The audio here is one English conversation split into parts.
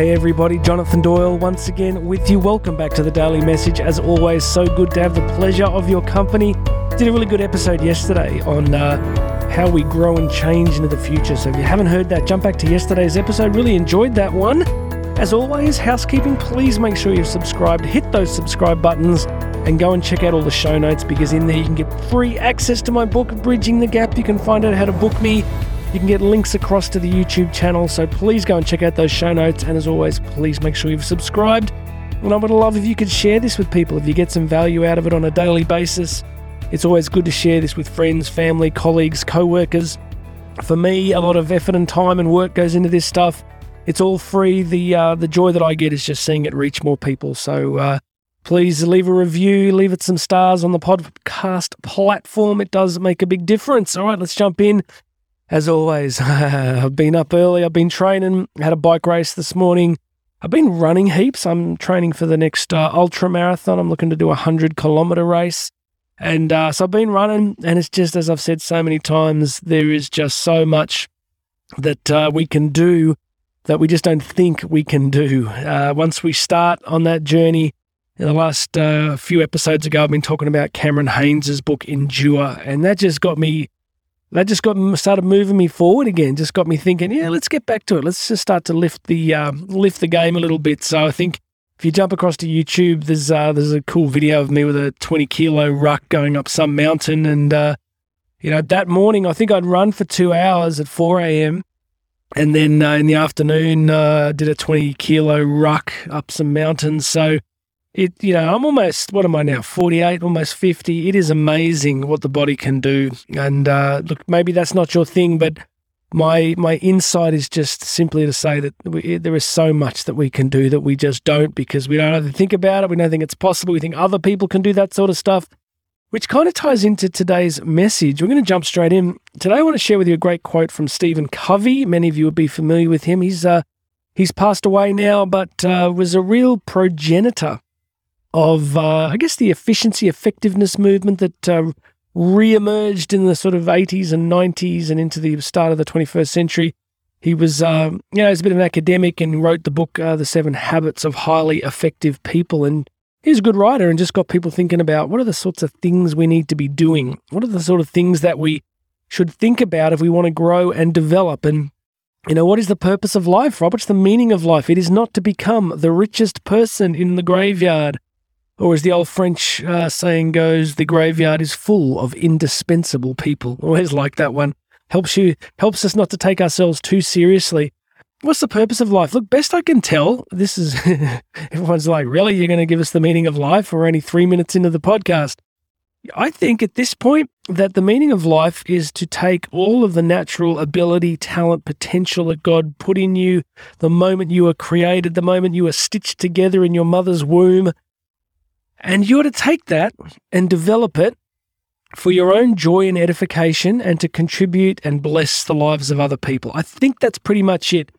hey everybody, Jonathan Doyle once again with you. Welcome back to the Daily Message. As always, so good to have the pleasure of your company. Did a really good episode yesterday on uh, how we grow and change into the future. So if you haven't heard that, jump back to yesterday's episode. Really enjoyed that one. As always, housekeeping, please make sure you've subscribed, hit those subscribe buttons, and go and check out all the show notes because in there you can get free access to my book, Bridging the Gap. You can find out how to book me you can get links across to the YouTube channel, so please go and check out those show notes. And as always, please make sure you've subscribed. And I would love if you could share this with people if you get some value out of it on a daily basis. It's always good to share this with friends, family, colleagues, co workers. For me, a lot of effort and time and work goes into this stuff. It's all free. The uh, the joy that I get is just seeing it reach more people. So uh, please leave a review, leave it some stars on the podcast platform. It does make a big difference. All right, let's jump in as always, I've been up early. I've been training. Had a bike race this morning. I've been running heaps. I'm training for the next uh, ultra marathon. I'm looking to do a hundred kilometer race, and uh, so I've been running. And it's just as I've said so many times, there is just so much that uh, we can do that we just don't think we can do. Uh, once we start on that journey, in the last uh, few episodes ago, I've been talking about Cameron Hanes's book Endure, and that just got me that just got started moving me forward again. Just got me thinking, yeah, let's get back to it. Let's just start to lift the uh, lift the game a little bit. So I think if you jump across to YouTube, there's uh, there's a cool video of me with a 20 kilo ruck going up some mountain, and uh, you know that morning I think I'd run for two hours at 4 a.m. And then uh, in the afternoon, uh, did a 20 kilo ruck up some mountains. So it you know i'm almost what am i now 48 almost 50 it is amazing what the body can do. And uh, look maybe that's not your thing but my my insight is just simply to say that we, there is so much that we can do that we just don't because we don't think about it. We don't think it's possible. We think other people can do that sort of stuff which kind of ties into today's message. We're going to jump straight in. Today i want to share with you a great quote from stephen covey. Many of you would be familiar with him. He's uh he's passed away now but uh, was a real progenitor of, uh, I guess, the efficiency effectiveness movement that uh, re-emerged in the sort of 80s and 90s and into the start of the 21st century. He was, um, you know, he's a bit of an academic and wrote the book uh, The Seven Habits of Highly Effective People. And he's a good writer and just got people thinking about what are the sorts of things we need to be doing? What are the sort of things that we should think about if we want to grow and develop? And, you know, what is the purpose of life, Rob? What's the meaning of life? It is not to become the richest person in the graveyard or as the old French uh, saying goes, the graveyard is full of indispensable people. Always like that one. Helps you, helps us not to take ourselves too seriously. What's the purpose of life? Look, best I can tell, this is everyone's like, really? You're going to give us the meaning of life? We're only three minutes into the podcast. I think at this point that the meaning of life is to take all of the natural ability, talent, potential that God put in you the moment you were created, the moment you were stitched together in your mother's womb, and you are to take that and develop it for your own joy and edification and to contribute and bless the lives of other people. I think that's pretty much it.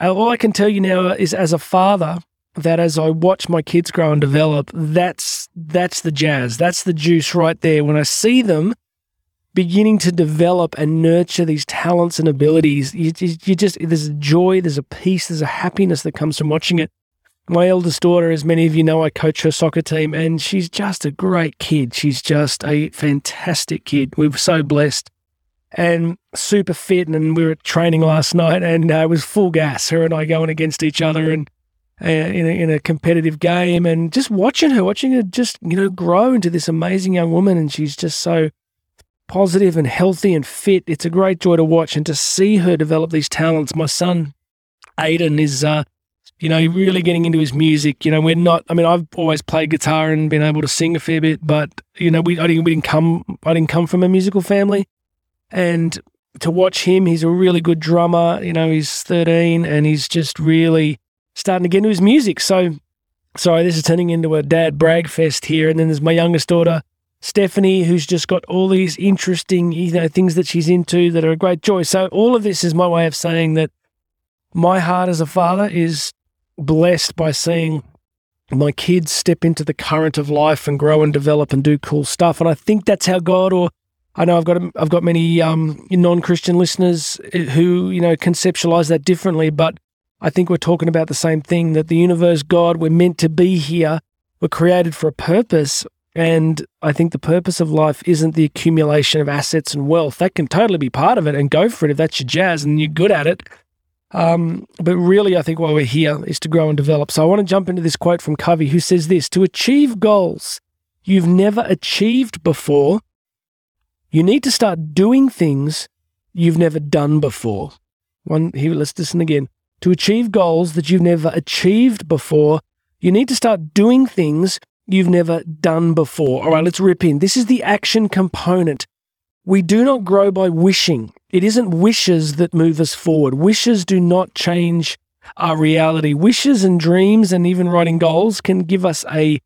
Uh, all I can tell you now is as a father, that as I watch my kids grow and develop, that's that's the jazz. That's the juice right there. When I see them beginning to develop and nurture these talents and abilities, you, you just there's a joy, there's a peace, there's a happiness that comes from watching it. My eldest daughter, as many of you know, I coach her soccer team, and she's just a great kid. She's just a fantastic kid. We were so blessed and super fit. And we were at training last night, and uh, it was full gas. Her and I going against each other, and uh, in, a, in a competitive game, and just watching her, watching her just you know grow into this amazing young woman, and she's just so positive and healthy and fit. It's a great joy to watch and to see her develop these talents. My son, Aiden, is. Uh, you know, really getting into his music. You know, we're not. I mean, I've always played guitar and been able to sing a fair bit, but you know, we I didn't we didn't come I didn't come from a musical family, and to watch him, he's a really good drummer. You know, he's 13 and he's just really starting to get into his music. So, sorry, this is turning into a dad brag fest here. And then there's my youngest daughter, Stephanie, who's just got all these interesting, you know, things that she's into that are a great joy. So, all of this is my way of saying that my heart as a father is blessed by seeing my kids step into the current of life and grow and develop and do cool stuff. And I think that's how God, or I know I've got I've got many um, non-Christian listeners who you know conceptualize that differently, but I think we're talking about the same thing that the universe, God, we're meant to be here. We're created for a purpose. And I think the purpose of life isn't the accumulation of assets and wealth. That can totally be part of it and go for it if that's your jazz and you're good at it. Um, but really, I think why we're here is to grow and develop. So I want to jump into this quote from Covey who says this To achieve goals you've never achieved before, you need to start doing things you've never done before. One here, let's listen again. To achieve goals that you've never achieved before, you need to start doing things you've never done before. All right, let's rip in. This is the action component. We do not grow by wishing. It isn't wishes that move us forward. Wishes do not change our reality. Wishes and dreams and even writing goals can give us a,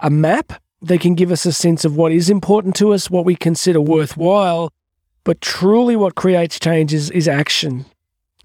a map. They can give us a sense of what is important to us, what we consider worthwhile. But truly, what creates change is, is action.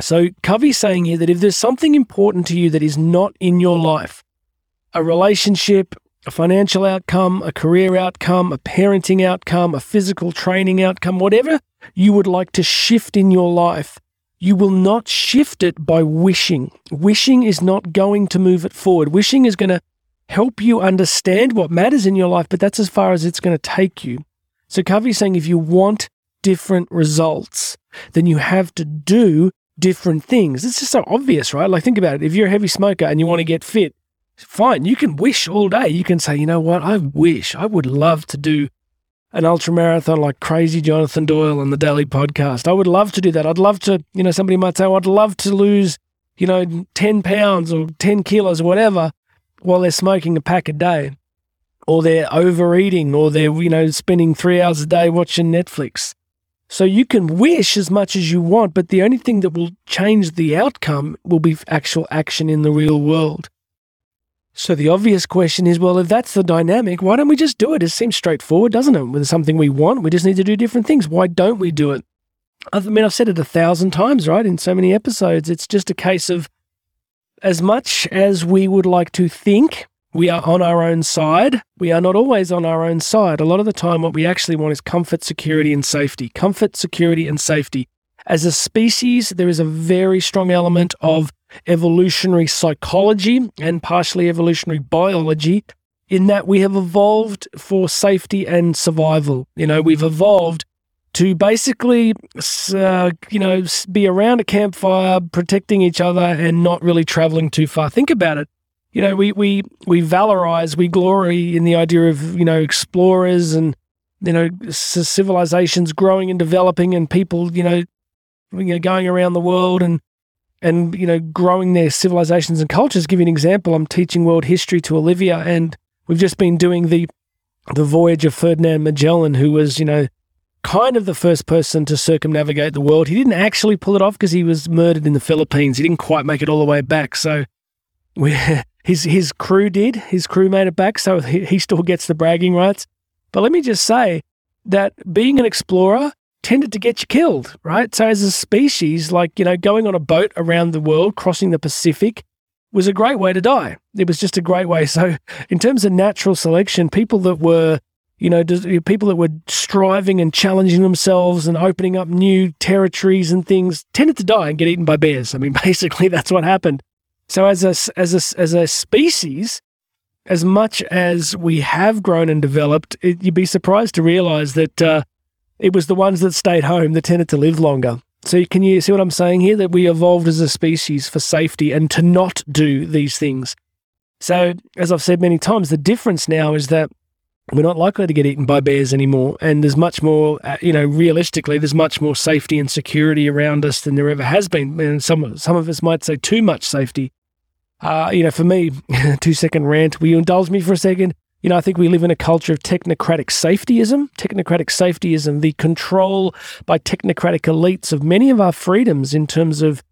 So, Covey's saying here that if there's something important to you that is not in your life, a relationship, a financial outcome, a career outcome, a parenting outcome, a physical training outcome, whatever you would like to shift in your life, you will not shift it by wishing. Wishing is not going to move it forward. Wishing is going to help you understand what matters in your life, but that's as far as it's going to take you. So Covey's saying if you want different results, then you have to do different things. It's just so obvious, right? Like think about it. If you're a heavy smoker and you want to get fit, fine. You can wish all day. You can say, you know what? I wish I would love to do an ultra marathon like crazy Jonathan Doyle on the Daily Podcast. I would love to do that. I'd love to, you know, somebody might say, oh, I'd love to lose, you know, 10 pounds or 10 kilos or whatever while they're smoking a pack a day or they're overeating or they're, you know, spending three hours a day watching Netflix. So you can wish as much as you want, but the only thing that will change the outcome will be actual action in the real world. So the obvious question is, well, if that's the dynamic, why don't we just do it? It seems straightforward, doesn't it? With something we want, we just need to do different things. Why don't we do it? I mean, I've said it a thousand times, right? In so many episodes, it's just a case of as much as we would like to think we are on our own side, we are not always on our own side. A lot of the time, what we actually want is comfort, security, and safety. Comfort, security, and safety. As a species, there is a very strong element of evolutionary psychology and partially evolutionary biology in that we have evolved for safety and survival. You know, we've evolved to basically, uh, you know, be around a campfire, protecting each other, and not really traveling too far. Think about it. You know, we we we valorize, we glory in the idea of you know explorers and you know civilizations growing and developing, and people you know, you know going around the world and and you know growing their civilizations and cultures. Give you an example. I'm teaching world history to Olivia, and we've just been doing the the voyage of Ferdinand Magellan, who was you know kind of the first person to circumnavigate the world. He didn't actually pull it off because he was murdered in the Philippines. He didn't quite make it all the way back. So we, his his crew did. His crew made it back. So he, he still gets the bragging rights. But let me just say that being an explorer tended to get you killed, right? So as a species, like, you know, going on a boat around the world, crossing the Pacific was a great way to die. It was just a great way. So in terms of natural selection, people that were, you know, people that were striving and challenging themselves and opening up new territories and things tended to die and get eaten by bears. I mean, basically that's what happened. So as a, as a, as a species, as much as we have grown and developed, it, you'd be surprised to realize that uh, it was the ones that stayed home that tended to live longer. So can you see what I'm saying here? That we evolved as a species for safety and to not do these things. So as I've said many times, the difference now is that we're not likely to get eaten by bears anymore, and there's much more. Uh, you know, realistically, there's much more safety and security around us than there ever has been. And some some of us might say too much safety. Uh, you know, for me, two second rant. Will you indulge me for a second? You know, I think we live in a culture of technocratic safetyism. Technocratic safetyism, the control by technocratic elites of many of our freedoms in terms of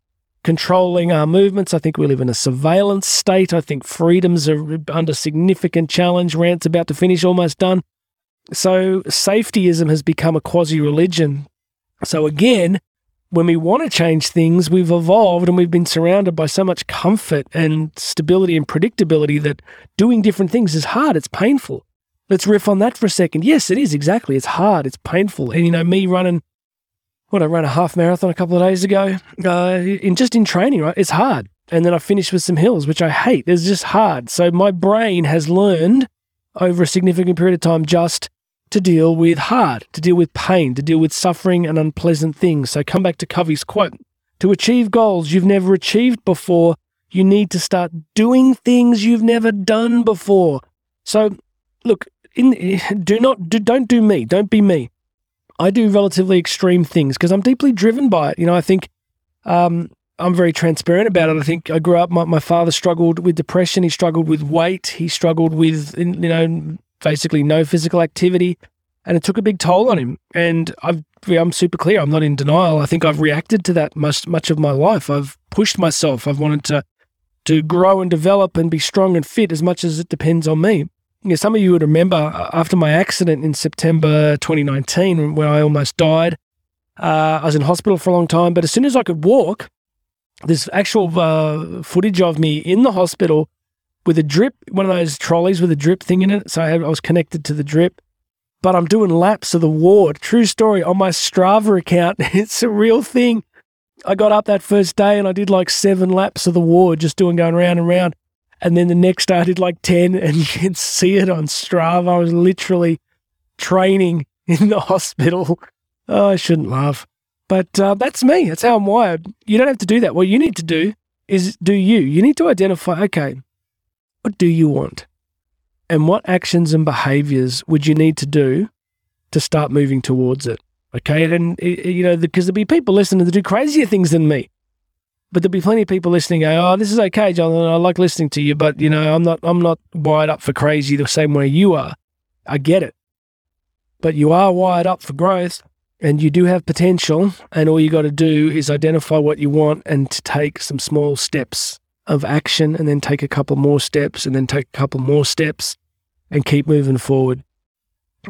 controlling our movements. I think we live in a surveillance state. I think freedoms are under significant challenge. Rant's about to finish, almost done. So, safetyism has become a quasi religion. So, again, when we want to change things, we've evolved and we've been surrounded by so much comfort and stability and predictability that doing different things is hard. It's painful. Let's riff on that for a second. Yes, it is exactly. It's hard. It's painful. And you know, me running, what I ran a half marathon a couple of days ago, uh, in just in training, right? It's hard. and then I finished with some hills, which I hate. It's just hard. So my brain has learned over a significant period of time just to deal with hard, to deal with pain, to deal with suffering and unpleasant things. So come back to Covey's quote to achieve goals you've never achieved before, you need to start doing things you've never done before. So, look, in, do not do, don't do me. Don't be me. I do relatively extreme things because I'm deeply driven by it. You know, I think um, I'm very transparent about it. I think I grew up. My, my father struggled with depression. He struggled with weight. He struggled with you know basically no physical activity, and it took a big toll on him. And I've I'm super clear. I'm not in denial. I think I've reacted to that much much of my life. I've pushed myself. I've wanted to to grow and develop and be strong and fit as much as it depends on me. You know, some of you would remember uh, after my accident in September 2019, when I almost died. Uh, I was in hospital for a long time, but as soon as I could walk, there's actual uh, footage of me in the hospital with a drip, one of those trolleys with a drip thing in it. So I, had, I was connected to the drip but I'm doing laps of the ward. True story on my Strava account. It's a real thing. I got up that first day and I did like seven laps of the ward, just doing going round and round. And then the next day I did like 10, and you can see it on Strava. I was literally training in the hospital. Oh, I shouldn't laugh. But uh, that's me. That's how I'm wired. You don't have to do that. What you need to do is do you. You need to identify okay, what do you want? and what actions and behaviors would you need to do to start moving towards it? Okay. And, you know, because there'll be people listening that do crazier things than me. But there'll be plenty of people listening go, oh, this is okay, John. I like listening to you, but, you know, I'm not, I'm not wired up for crazy the same way you are. I get it. But you are wired up for growth and you do have potential. And all you got to do is identify what you want and to take some small steps of action and then take a couple more steps and then take a couple more steps and keep moving forward.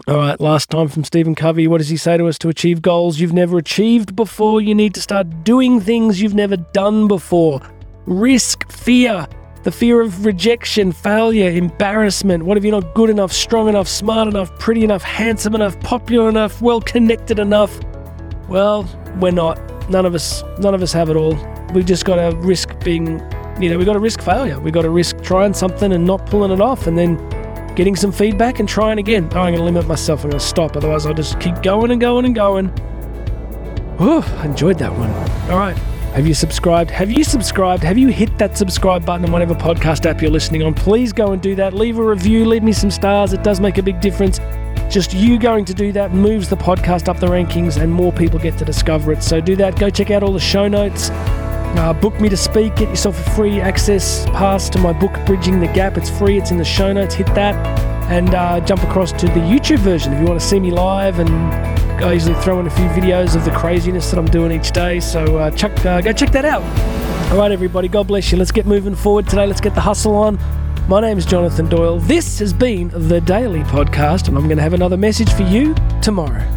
All right, last time from Stephen Covey. What does he say to us? To achieve goals you've never achieved before, you need to start doing things you've never done before. Risk, fear, the fear of rejection, failure, embarrassment. What if you're not good enough, strong enough, smart enough, pretty enough, handsome enough, popular enough, well connected enough? Well, we're not. None of us, none of us have it all. We've just got to risk being you know, we got to risk failure. We got to risk trying something and not pulling it off, and then getting some feedback and trying again. Oh, I'm going to limit myself. I'm going to stop. Otherwise, I'll just keep going and going and going. Whew, I enjoyed that one. All right. Have you subscribed? Have you subscribed? Have you hit that subscribe button on whatever podcast app you're listening on? Please go and do that. Leave a review, leave me some stars. It does make a big difference. Just you going to do that moves the podcast up the rankings and more people get to discover it. So do that. Go check out all the show notes. Uh, book me to speak, get yourself a free access pass to my book, Bridging the Gap. It's free, it's in the show notes. Hit that and uh, jump across to the YouTube version if you want to see me live. And I usually throw in a few videos of the craziness that I'm doing each day. So uh, uh, go check that out. All right, everybody, God bless you. Let's get moving forward today. Let's get the hustle on. My name is Jonathan Doyle. This has been the Daily Podcast, and I'm going to have another message for you tomorrow.